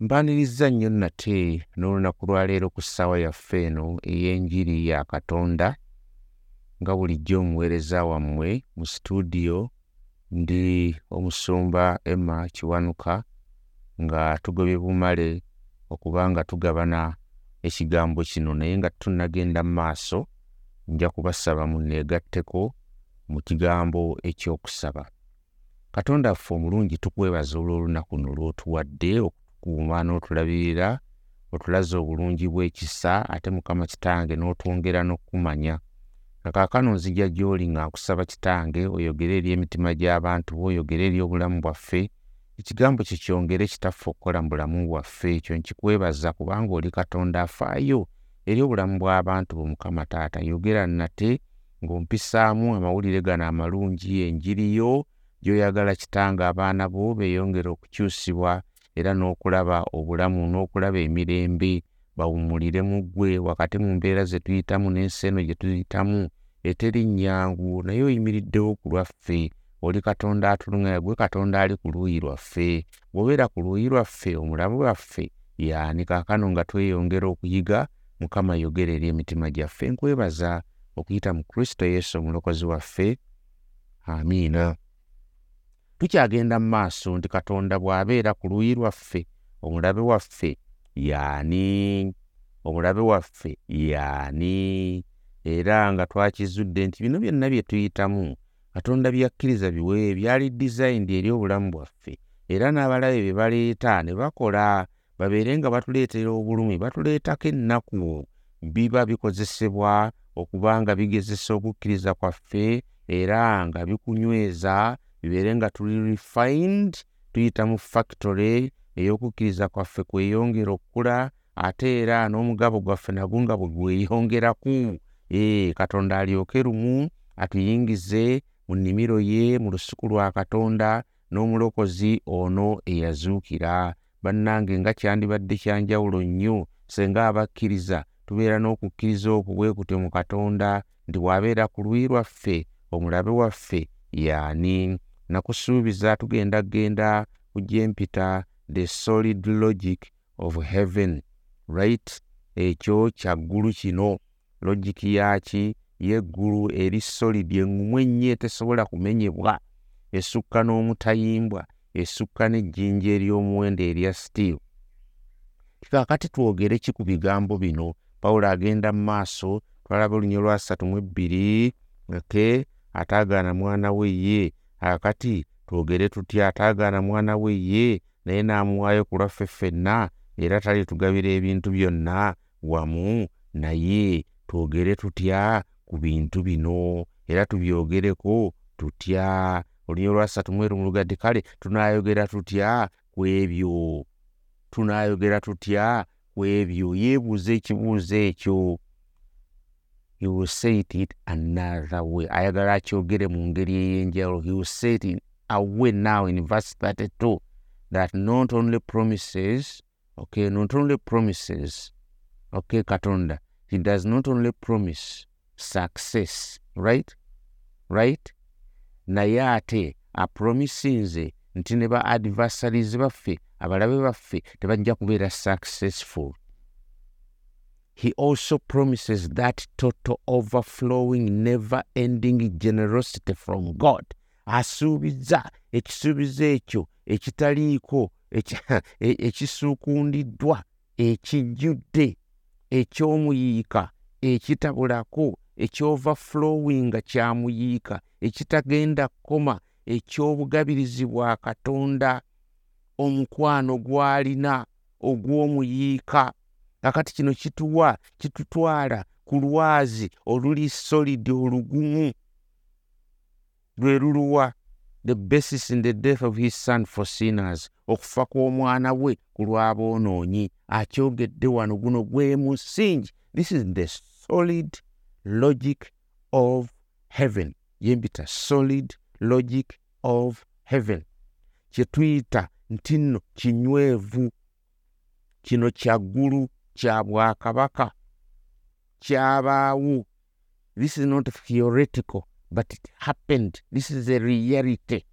mbaniriza nnyo nate n'olunaku lwaleero ku ssaawa yaffe eno ey'enjiri ya katonda nga bulijjo omuweereza wammwe mu situdiyo ndi omusumba emma kiwanuka nga tugobye bumale okuba nga tugabana ekigambo kino naye nga tunnagenda mu maaso nja kubasaba munneegatteko mu kigambo eky'okusaba. Katonda ffe omulungi tukwebaza olw'olunaku no lw'otuwadde okutukuuma n'otulabirira otulaze obulungi bw'ekisa ate mukama kitange n'otwongera n'okumanya. Nga kaakano nzija gy'oli nga nkusaba kitange oyogere eri emitima gy'abantu bo oyogere eri obulamu bwaffe ekigambo kyo kyongere kitaffe okukola mu bulamu bwaffe ekyo nkikwebaza kubanga oli katonda afaayo eri obulamu bw'abantu bo mukama taata. Yogera nate ng'ompisaamu amawulire gano amalungi enjiri yo gy'oyagala kitanga abaana bo beeyongere okukyusibwa era n'okulaba obulamu n'okulaba emirembe bawummulire mu ggwe wakati mu mbeera ze tuyitamu n'ensi eno gye tuyitamu eteri nnyangu naye oyimiriddewo ku lwaffe. Oli katonda atuluŋŋaya gwe katonda ali ku luuyi lwaffe. Bw'obeera ku luuyi lwaffe omulamu lwaffe yaani kaakano nga tweyongera okuyiga? Mukama yogera eri emitima gyaffe nkwebaza okuyita mu kristo yesu omulokozi waffe. Amiina tukyagenda mu maaso nti katonda bw'abeera ku luuyi lwaffe omulabe waffe yaani omulabe waffe yaani era nga twakizudde nti bino byonna bye tuyitamu katonda byakkiriza biwe byali dizayindi eri obulamu bwaffe. Era n'abalabe bye baleeta ne bakola babeere nga batuleetera obulumi batuleetako ennaku biba bikozesebwa okuba nga bigezesa okukkiriza kwaffe era nga bikunyweza bibeere nga tuli refined tuyita mu factory ey'okukkiriza kwaffe kweyongera okukula ate era n'omugabo gwaffe nagwo nga bwe gweyongeraku. Katonda alyoke lumu atuyingize mu nnimiro ye mu lusuku lwa katonda n'omulokozi ono eyazuukira. Bannange nga kyandibadde kyanjawulo nnyo senga abakkiriza tubeera n'okukkiriza okwo bwe kutyo mu katonda nti bw'abeera ku luyi lwaffe omulabe waffe yaani nakusuubiza tugenda genda kujja empita the solid logic of heaven. Right? Ekyo kyaggulu kino. Logiki yaki yeggulu eri solid engumu ennyo etesobola kumenyebwa. Esukka n'omutayimbwa esukka n'ejjinja ery'omuwendo erya steel. Kikaakati twogere ki ku bigambo bino? Pawulo agenda mu maaso twalaba olunyo lwa ssatu mu ebbiri ke ataagaana mwana we ye akati twogere tutya? Ataagaana mwana we ye naye n'amuwaayo ku lwaffe ffenna era talitugabira ebintu byonna wamu naye twogere tutya ku bintu bino? Era tubyogereko tutya? Olunyo lwasatu mweru mulugadde kale tunaayogera tutya ku ebyo? Tunaayogera tutya ku ebyo? Yeebuuza ekibuuzo ekyo he will say it another way. Ayagala akyogere mu ngeri ey'enjawulo he will say it in a way now in verse 32 that not only promises okay not only promises okay katonda he does not only promise success right? Right? Naye ate apromisinze nti ne ba adversaries baffe abalabe baffe tebajja kubeera successful he also promises that total overflowing never ending generosity from god. Asuubiza ekisuubizo ekyo ekitaliiko ekisuukundiddwa ekijjudde ekyomuyiika ekitabulako ekyoverflowing nga kyamuyiika ekitagenda kkoma eky'obugabirizi bwa katonda omukwano gw'alina ogw'omuyiika kakati kino kituwa kitutwala ku lwazi oluli solidi olugumu. Lwe luluwa the basis in the death of his son for sinners okufa kw'omwana we ku lw'aboonoonyi akyogedde wano guno gwe musingi. This is the solid logic of heaven. Yembita solid logic of heaven. Kye tuyita nti nno kinywevu kino kyaggulu kya bwakabaka kyabaawo this is not theoretical but it happened. This is a reality.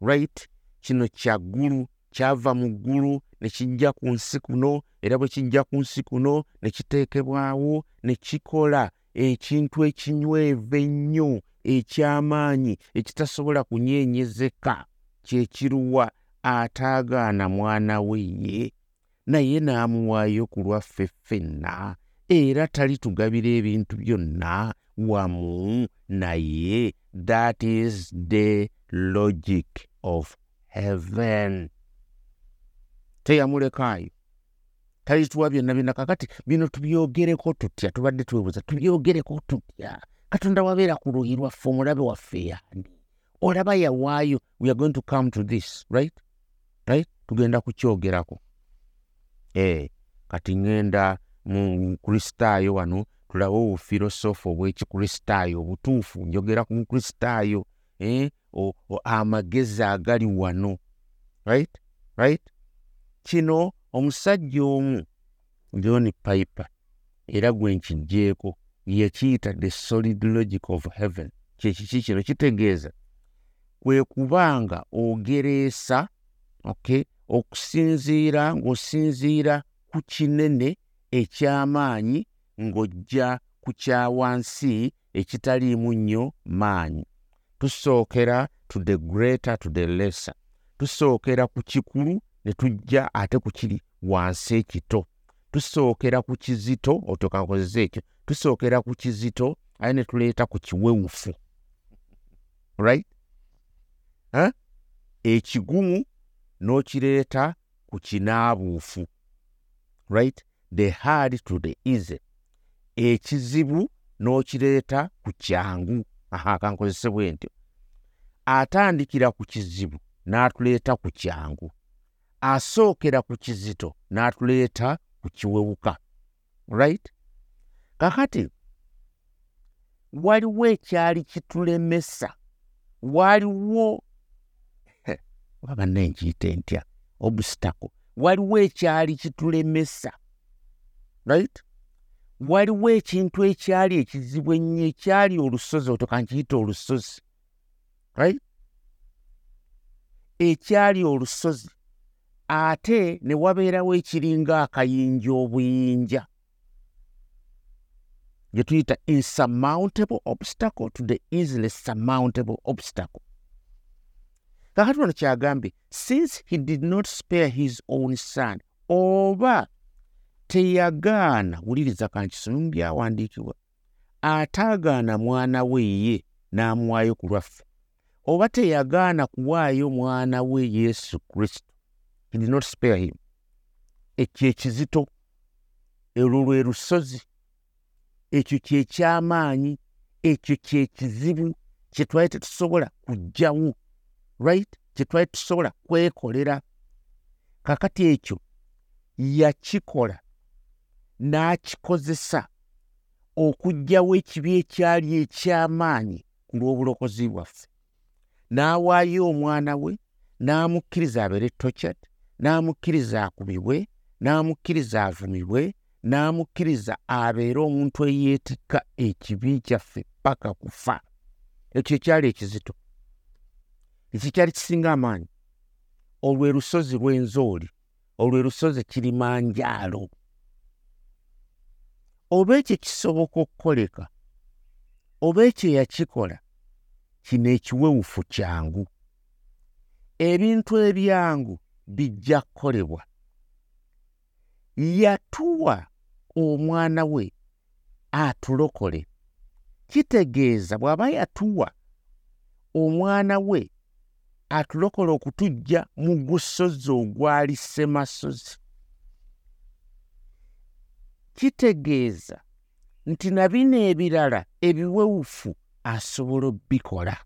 Right? Kino kyaggulu kyava mu ggulu ne kijja ku nsi kuno era bwe kijja ku nsi kuno ne kiteekebwawo ne kikola ekintu ekinywevu ennyo eky'amaanyi ekitasobola kunyeenyezeka kyekiruwa ataagaana mwana we ye naye n'amuwaayo ku lwaffe ffenna era talitugabira ebintu byonna wamu naye that is the logic of heaven. Teyamulekaayo. Talituwa byonna byonna. Kakati bino tubyogereko tutya? Tubadde twebuuza tubyogereko tutya? Katonda wabeera ku luyi lwaffe omulabe waffe yaani olaba yawaayo we are going to come to this right? Right? Tugenda kukyogerako kati ŋŋenda mu kristaayo wano tulabe obufilosofu obw'ekikristaayo obutuufu njogera ku mukristaayo eh? amagezi agali wano. Right? Right? Kino omusajja omu john piper era gwe nkijjeeko yekiyita the solid logic of heaven. Kyekiki kino kitegeeza? Kwe kubanga ogereesa okay okusinziira ng'osinziira ku kinene eky'amaanyi ng'ojja ku kya wansi ekitaliimu nnyo maanyi. Tusookera to the greater to the lesser. Tusookera ku kikulu ne tujja ate ku kiri wansi ekito. Tusookera ku kizito otokankozesa ekyo. Tusookera ku kizito aye ne tuleeta ku kiwewufu. Right? Ekigumu n'okireeta ku kinaabuufu right? The hard to the easy ekizibu n'okireeta ku kyangu. Aha kankozese bwe ntyo. Atandikira ku kizibu n'atuleeta ku kyangu. Asookera ku kizito n'atuleeta ku kiwewuka right? Kakati waliwo ekyali kitulemesa waliwo oba bannaye nkiyite ntya obusitako. Waliwo ekyali kitulemesa right? Waliwo ekintu ekyali ekizibu ennyo ekyali olusozi otokankiyita olusozi right? Ekyali olusozi. Ate ne wabeerawo ekiringa akayinja obuyinja gye tuyita insurmountable obstacle. To the easily surmountable obstacle kakati wano kyagambye since he did not spare his own son oba teyagaana wuliriza kankisome mu byawandiikibwa ataagaana mwana we ye n'amuwaayo ku lwaffe oba teyagaana kuwaayo mwana we yesu kristo he did not spare him. Ekyo ekizito olwo lwe lusozi ekyo kyekyamaanyi ekyo kyekizibu kye twali tetusobola kugjawo right? Kye twali tusobola kwekolera. Kakati ekyo yakikola n'akikozesa okuggyawo ekibi ekyali ekyamaanyi ku lw'obulokozi bwaffe. N'awaayo omwana we n'amukkiriza abeere tochat n'amukkiriza akubibwe n'amukkiriza avumibwe n'amukkiriza abeere omuntu eyeetikka ekibi kyaffe paka kufa. Ekyo ekyali ekizito ekikyali kisinga amaanyi. Olwe lusozi lw'enzooli olwe lusozi kirimanjaalo oba ekyo kisoboka okukoleka oba ekyo yakikola kino ekiwewufu kyangu. Ebintu ebyangu bijja kukolebwa. Yatuwa omwana we atulokole. Kitegeeza bw'aba yatuwa omwana we atulokole okutujja mu gusozi ogwali semasozi kitegeeza nti na bino ebirala ebiwewufu asobola obbikola.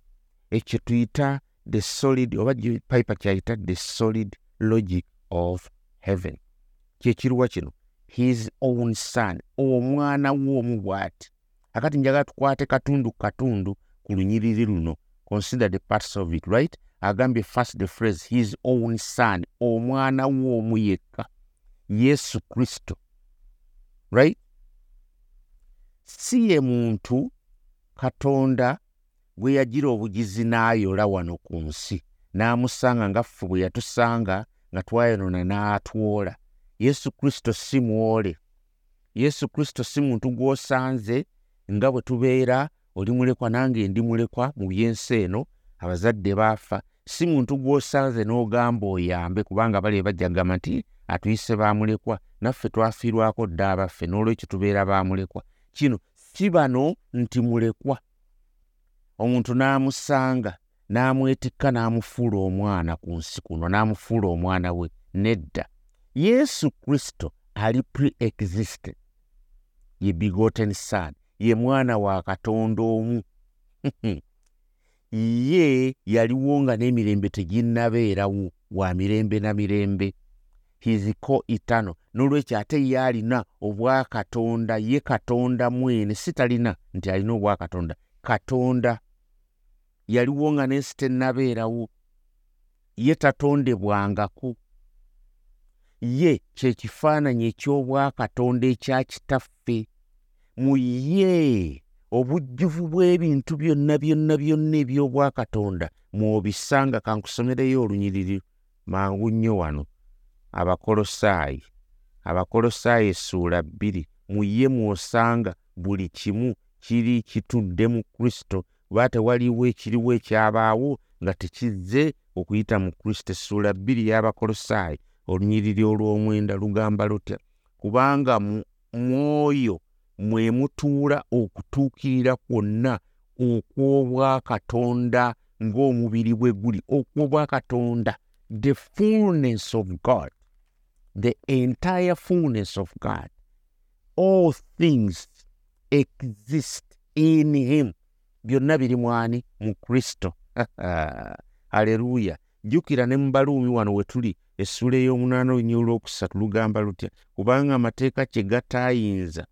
Ekyo tuyita the solid oba pipe kyayita the solid logic of heaven. Kyekiruwa kino his own son omwana w'omu bw'ati. Akati njagala tukwate katundu katundu ku lunyiriri luno consider the parts of it right agambye first the phrase his own son. Omwana w'omu yekka yesu kristo. Right? Si ye muntu katonda bwe yagira obugizi n'ayola wano ku nsi. N'amusanga nga ffe bwe yatusanga nga twayonoona n'atwola yesu kristo si mwole. Yesu kristo si muntu gw'osanze nga bwe tubeera oli mulekwa nange ndi mulekwa mu byensi eno abazadde baafa si muntu gw'osanze n'ogamba oyambe kubanga bali bajjagamba nti atuyise bamulekwa naffe twafiirwako dde abaffe n'olwekyo tubeera bamulekwa. Kino si bano nti mulekwa. Omuntu n'amusanga n'amwetikka n'amufuula omwana ku nsi kuno n'amufuula omwana we nedda. Yesu kristo ali pre-existent ye bigoten son ye mwana wa katonda omu ye yaliwo nga n'emirembe teginnabeerawo wa mirembe na mirembe. Hiziko itano n'olwekyo ate ye alina obwakatonda ye katonda mwene si talina nti alina obwakatonda. Katonda yaliwo nga n'ensi tennabeerawo. Ye tatondebwangako ye kyekifaananyi eky'obwakatonda ekya kitaffe. Mu ye obujjuvu bw'ebintu byonna byonna byonna eby'obwakatonda mw'obisanga kankusomereyo olunyiriri mangu nnyo wano. Abakolosaayi abakolosaayi essuula bbiri mu ye mw'osanga buli kimu kiri kitudde mu kristo kuba tewaliwo ekiriwo ekyabaawo nga tekizze okuyita mu kristo. Essuula bbiri y'abakolosaayi olunyiriri olw'omwenda lugamba lutya kubanga mwoyo mwe mutuula okutuukirira kwonna okw'obwakatonda ng'omubiri bwe guli okw'obwakatonda the fullness of god the entire fullness of god. All things exist in him. Byonna biri mwani mu kristo. Aleluya jjukira ne mu baluumi wano we tuli essula ey'omunaana olunya olwokusatu lugamba lutya kubanga amateeka kye gataayinza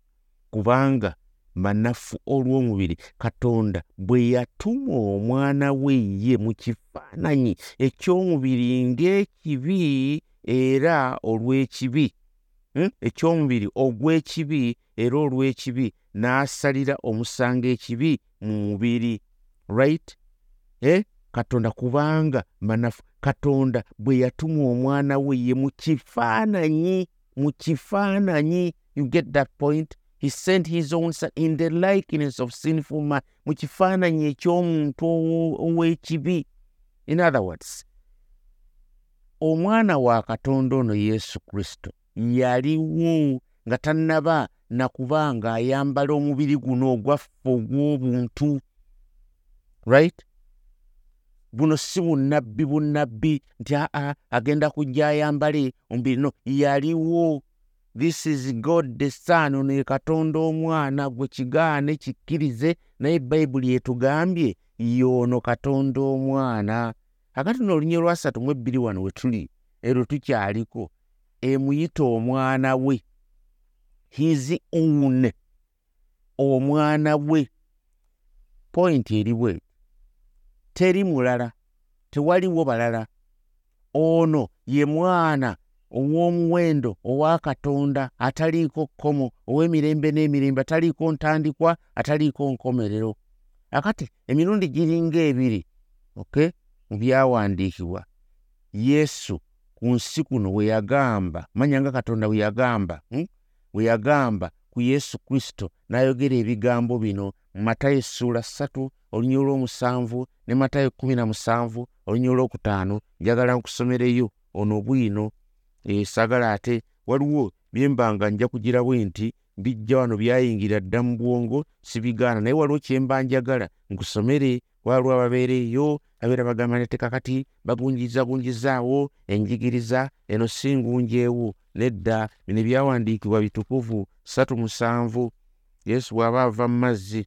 kubanga manafu olw'omubiri katonda bwe yatuma omwana we ye mu kifaananyi eky'omubiri ng'ekibi era olw'ekibi hmm? eky'omubiri ogw'ekibi era olw'ekibi n'asalira omusanga ekibi mu mubiri right eh? katonda kubanga manafu katonda bwe yatuma omwana we ye mu kifaananyi mu kifaananyi you get that point he sent his own son in the likeness of sinful man mu kifaananyi eky'omuntu ow'ekibi in other words omwana wa katonda ono yesu kristo yaliwo nga tannaba nakuba ng'ayambala omubiri guno ogwaffe ogw'obuntu. Right? Buno si bunnabbi bunnabbi nti aa agenda kujja ayambale omubiri. No yaliwo this is god the son ono ye katonda omwana gwe kigaane kikkirize naye bayibuli etugambye yoono katonda omwana. Akati no olunye lwasatu mu ebbiri wano we tuli ero tukyaliko. Emuyita omwana we. His own omwana we. Pointi eriwe teri mulala. Tewaliwo balala. Ono ye mwana ow'omuwendo owa katonda ataliiko kkomo ow'emirembe n'emirembe ataliiko ntandikwa ataliiko nkomerero akati emirundi giringa ebiri ok mu byawandiikibwa yesu ku nsi kuno we yagamba manya nga katonda we yagamba hmm? we yagamba ku yesu kristo n'ayogera ebigambo bino mu matayo essuula ssatu olunyi olw'omusanvu ne matayo kumi na musanvu olunyi olwokutaano njagala nkusomereyo ono bwino esaagala ate waliwo byembanga nja kugirawo nti bijja wano byayingira dda mu bwongo sibigaana. Naye waliwo kyemba njagala nkusomere waliwo ababeereeyo abeera bagamba nete kakati bagunjizagunjizaawo enjigiriza eno si ngunjeewo nedda bino byawandiikibwa bitukuvu satu musanvu yesu bw'aba ava mu mazzi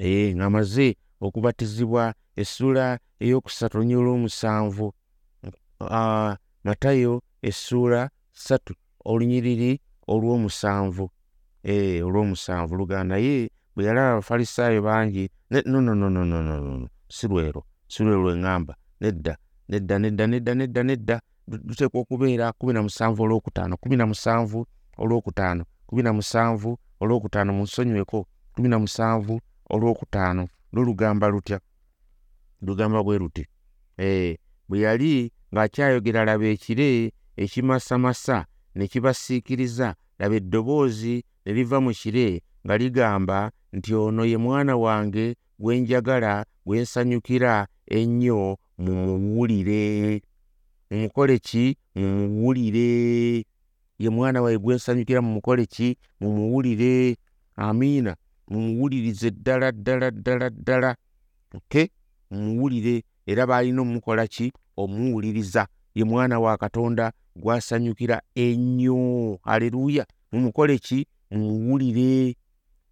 ee ng'amaze okubatizibwa essuula ey'okusatu olunyi olw'omusanvu matayo essuula satu olunyiriri olw'omusanvu. Ee olw'omusanvu. Luganda naye bwe yalaba abafalisaayo bangi nononononono si lwero si lwero lweŋŋamba nedda nedda nedda nedda nedda nedda. Luteekwa okubeera kumi na musanvu olwokutaano kumi na musanvu olwokutaano kumi na musanvu olwokutaano munsonyweko kumi na musanvu olwokutaano. Lulugamba lutya? Lugamba bwe luti. Ee bwe yali ng'akyayogera laba ekire ekimasamasa ne kibasiikiriza. Laba eddoboozi ne liva mu kire nga ligamba nti ono ye mwana wange gwe njagala gwe nsanyukira ennyo mumuwulire mumukole ki? Mumuwulire ye mwana waye gwe nsanyukira mumukole ki? Mumuwulire amiina. Mumuwulirize ddala ddala ddala ddala. Oke mumuwulire. Era baalina omumukola ki? Omuwuliriza ye mwana wa katonda gwasanyukira ennyo. Aleluuya mumukole ki? Mumuwulire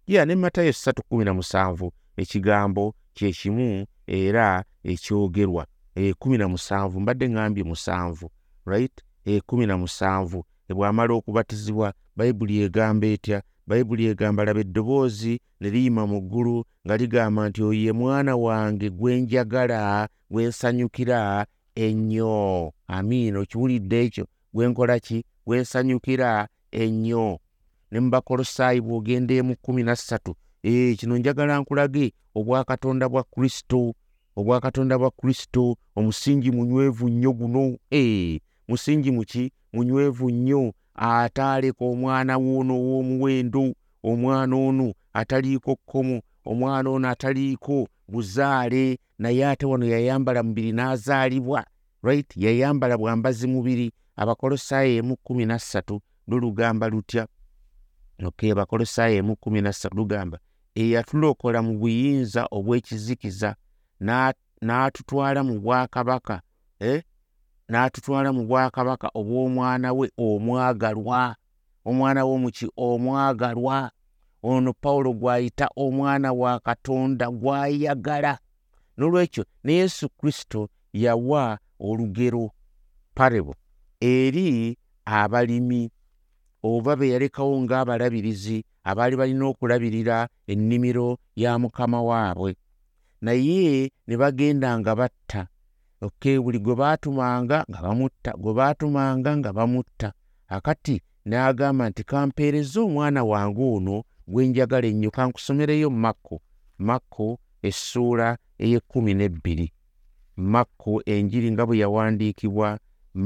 ya ne matayo 317 ekigambo kyekimu era ekyogerwa. Ekumi na musanvu mbadde ŋŋambye musanvu right? Ekumi na musanvu. Ebwamala okubatizibwa bayibuli egamba etya? Bayibuli egamba laba eddoboozi ne liyima mu ggulu nga ligamba nti oyo ye mwana wange gwe njagala gwe nsanyukira ennyo. Amiina okiwulidde ekyo? Gwe nkola ki? Gwe nsanyukira ennyo. Ne mu bakolosaayi bw'ogenda emu kumi na ssatu. Kino njagala nkulage. Obwakatonda bwa kristo obwakatonda bwa kristo omusingi munywevu nnyo guno. Musingi muki munywevu nnyo. Ate aleka omwana woono ow'omuwendo omwana ono ataliiko kkomo omwana ono ataliiko buzaale naye ate wano yayambala mubiri n'azaalibwa right? Yayambala bwambazi mubiri abakolosaayo emu kumi na ssatu lulugamba lutya? Ok abakolosaayo emu kumi na ssatu lugamba eyatulokola mu buyinza obw'ekizikiza n'atutwala mu bwakabaka eh? n'atutwala mu bwakabaka obw'omwana we omwagalwa. Omwana we muki omwagalwa ono pawulo gw'ayita omwana wa katonda gw'ayagala. N'olwekyo ne yesu kristo yawa olugero parebo eri abalimi oba be yalekawo ng'abalabirizi abaali balina okulabirira ennimiro ya mukama waabwe. Naye ne bagenda nga batta. Ok buli gwe baatumanga nga bamutta gwe baatumanga nga bamutta. Akati n'agamba nti kampeereza omwana wange ono gwe njagala ennyo kankusomereyo makko makko essuula ey'ekkumi n'ebbiri makko enjiri nga bwe yawandiikibwa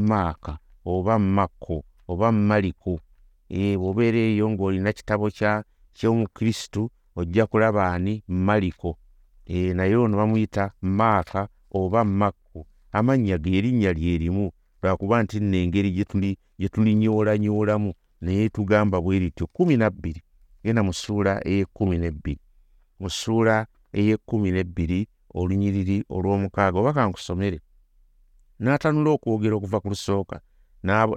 maaka oba makko oba maliko. E bw'obeera eyo ng'olina kitabo ky'omukristu ojja kulaba ani? Maliko. E, naye ono bamuyita maaka oba makku amannya ge erinnya lyerimu lwakuba nti nno engeri gye tulinyoolanyoolamu naye tugamba bwe rityo kumi nabbiri genda mu ssuula ey'ekkumi n'ebbiri mu ssuula ey'ekkumi n'ebbiri olunyiriri olw'omukaaga oba kankusomere n'atanula okwogera okuva ku lusooka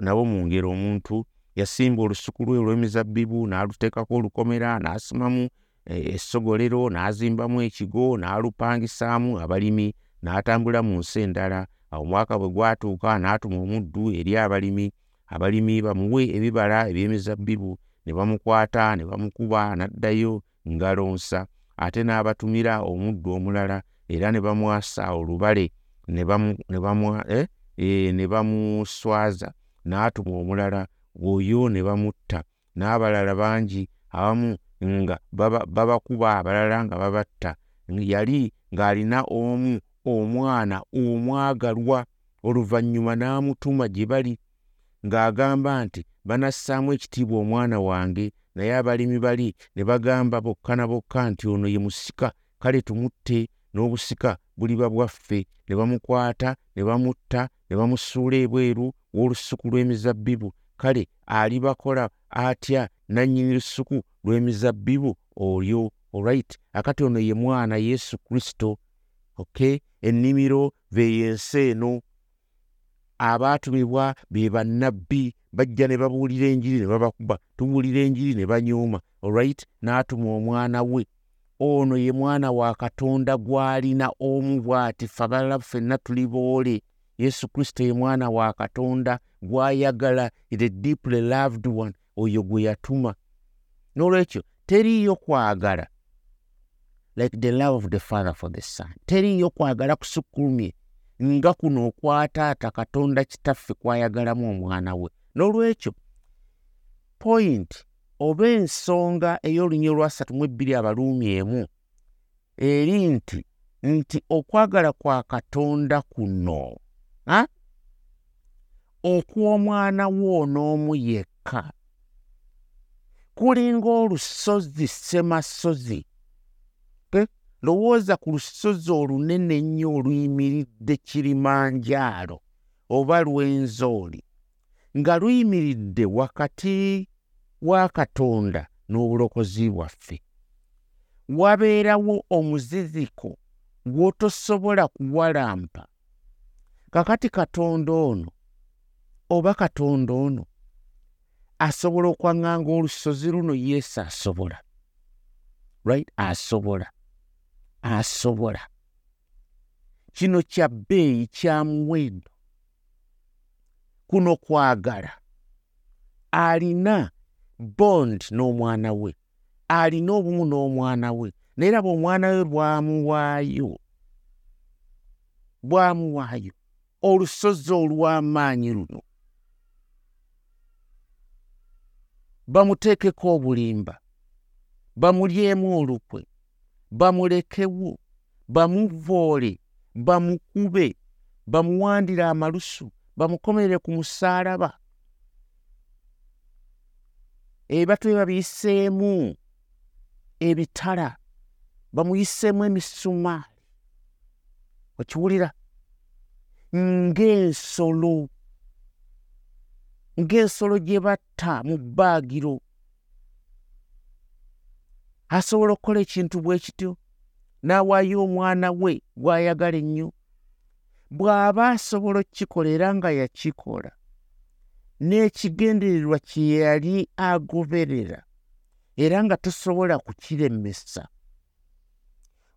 nabo mu ngero omuntu yasimba olusuku lwe olw'emizabbibu n'aluteekako olukomera n'asimamu essogolero n'azimbamu ekigo n'alupangisaamu abalimi n'atambula mu nsi endala. Awo omwaka bwe gwatuuka n'atuma omuddu eri abalimi abalimi bamuwe ebibala eby'emizabbibu ne bamukwata ne bamukuba n'addayo ngalonsa ate n'abatumira omuddu omulala era ne bamwasa olubale ne eh, eh, bamuswaza n'atuma omulala oyo ne bamutta. N'abalala bangi abamu nga babakuba abalala nga babatta. Yali ng'alina omu omwana omwagalwa oluvannyuma n'amutuma gye bali ng'agamba nti banassaamu ekitiibwa omwana wange naye abalimi bali ne bagamba bokka na bokka nti ono ye musika kale tumutte. N'obusika buliba bwaffe ne bamukwata ne bamutta ne bamusuula ebweru w'olusuku lw'emizabbibu. Kale alibakola atya nannyini lusuku lw'emizabbibu? Oyo olright akati ono ye mwana yesu kristo ok ennimiro beyensi eno abaatumibwa be bannabbi bajja ne babuulira enjiri ne babakuba tubuulira enjiri ne banyooma olright n'atuma omwana we. Ono ye mwana wa katonda gw'alina omu bw'ati fe abalala ffenna tuli boole. Yesu kristo ye mwana wa katonda gw'ayagala the deeply loved one oyo gwe yatuma. N'olwekyo teriiyo kwagala like the love of the father for the son. Teriiyo kwagala kusukkulumye nga kuno okwataata katonda kitaffe kwayagalamu omwana we. N'olwekyo point oba ensonga ey'olunyi olwasatu mu ebbiri abaluumi emu eri nti nti okwagala kwa katonda kuno okw'omwana wo on'omu yekka. Kulinga olusozi semasozi lowooza ku lusozi olunene ennyo oluyimiridde kirimanjaalo oba lwenzooli nga luyimiridde wakati wa katonda n'obulokozi bwaffe. Wabeerawo omuziziko gw'otosobola kuwalampa. Kakati katonda ono oba katonda ono asobola okwaŋŋanga olusozi luno yesu asobola. Right? Asobola asobola. Kino kya bbeeyi kya muwendo. Kuno kwagala. Alina bond n'omwana we. Alina obumu n'omwana we. Naye raba omwana we bwamuwaayo. Bwamuwaayo. Olusozi olw'amaanyi luno. Bamuteekeko obulimba. Bamulyemu olukwe bamulekewo bamuvoole bamukube bamuwandire amalusu bamukomerere ku musaalaba. Ebibatu bye babiyiseemu ebitala bamuyiseemu emisumaali okiwulira? Ng'ensolo ng'ensolo gye batta mu bbaagiro asobola okukola ekintu bwe kityo n'awaayo omwana we gw'ayagala ennyo. Bw'aba asobola okukikola era nga yakikola n'ekigendererwa kye yali agoberera era nga tosobola kukiremesa.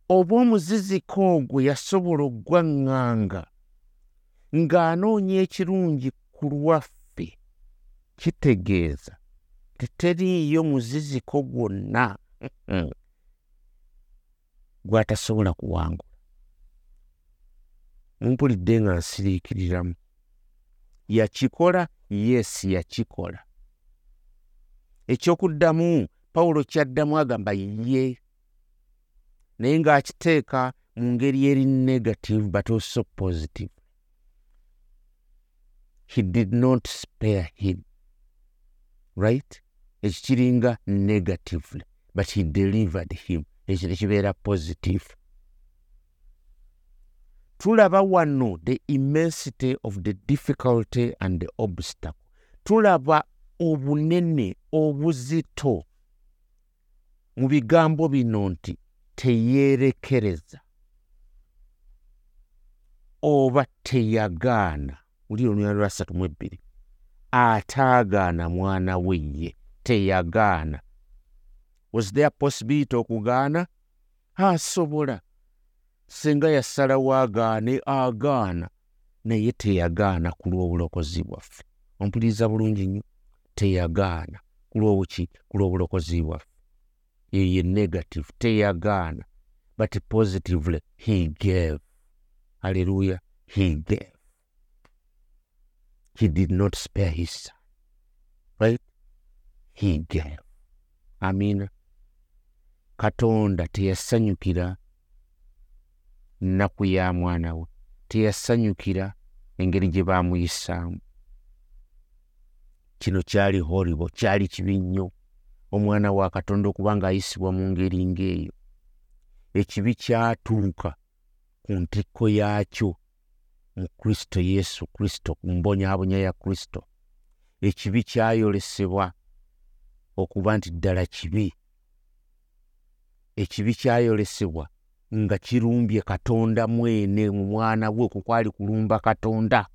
Oba omuziziko ogwo yasobola oggwaŋŋanga ng'anoonya ekirungi ku lwaffe kitegeeza teteriiyo muziziko gwonna gw'atasobola kuwangula. Mumpulidde nga nsiriikiriramu yakikola yesi yakikola. Ekyokuddamu pawulo kyaddamu agamba ye naye ng'akiteeka mu ngeri eri negative but also positive. He did not spare him. Right? Ekikiringa negatively but he delivered him. Ekyo tekibeera positive. Tulaba wano the immensity of the difficulty and the obstacle. Tulaba obunene obuzito. Mu bigambo bino nti teyeerekereza oba teyagaana. Uli olunyaa lwa ssatu mu ebbiri. Ataagaana mwana we ye teyagaana was there possibility okugaana asobola singa yasalawo agaane agaana naye teyagaana ku lw'obulokozi bwaffe. Ompuliriza bulungi nnyo. Teyagaana ku lw'obuki ku lw'obulokozi bwaffe. Yeye negative teyagaana but positively he gave. Alleluya he gave. He did not spare his son. Right? He gave. Amina katonda teyasanyukira nnaku ya mwana we. Teyasanyukira engeri gye baamuyisaamu kino kyali horibo kyali kibi nnyo omwana wa katonda okuba ng'ayisibwa mu ngeri ng'eyo. Ekibi kyatuuka ku ntikko yaakyo mu kristo yesu kristo ku mbonyaabonya ya kristo. Ekibi kyayolesebwa okuba nti ddala kibi ekibi kyayolesebwa nga kirumbye katonda mwene mu mwana we okwo kwali kulumba katonda.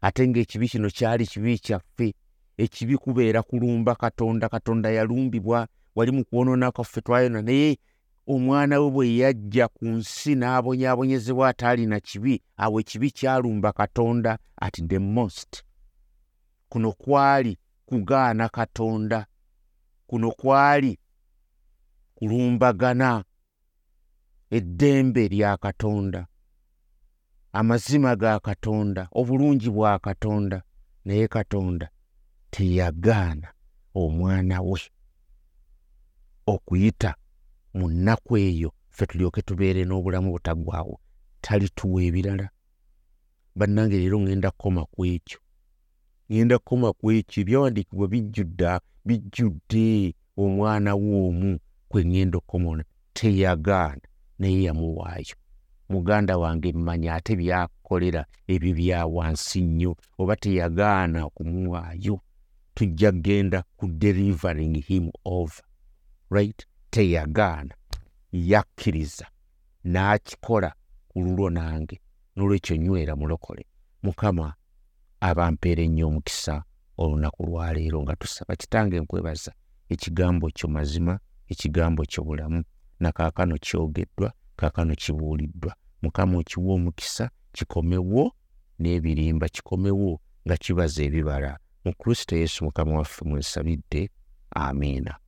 Ate ng'ekibi kino kyali kibi kyaffe ekibi kubeera kulumba katonda katonda yalumbibwa wali mu kwonoona kwaffe twayona naye omwana we bwe yajja ku nsi n'abonyaabonyezebwa ataalina kibi awo ekibi kyalumba katonda at the most. Kuno kwali kugaana katonda kuno kwali kulumbagana. Eddembe lya katonda amazima ga katonda obulungi bwa katonda naye katonda teyagaana omwana we okuyita mu nnaku eyo ffe tulyoke tubeere n'obulamu butaggwawo talituwa ebirala. Bannange leero ŋŋenda kukoma ku ekyo. Ŋŋenda kukoma ku ekyo ebyawandiikibwa bijjudde bijjudde omwana w'omu kwe ŋŋenda okukomona teyagaana naye yamuwaayo. Muganda wange mmanyi ate byakolera ebyo bya wansi nnyo oba teyagaana okumuwaayo tujja kgenda ku delivering him over right? Teyagaana yakkiriza n'akikola ku lulwo nange n'olwekyo nywera mulokole. Mukama abampeera ennyo omukisa olunaku lwaleero nga tusaba kitange nkwebaza ekigambo kyo mazima ekigambo kyo bulamu nakaakano kyogeddwa kaakano kibuuliddwa. Mukama okiwa omukisa kikomewo n'ebirimba kikomewo nga kibaza ebibala. Mu kristo yesu mukama waffe mwesabidde amiina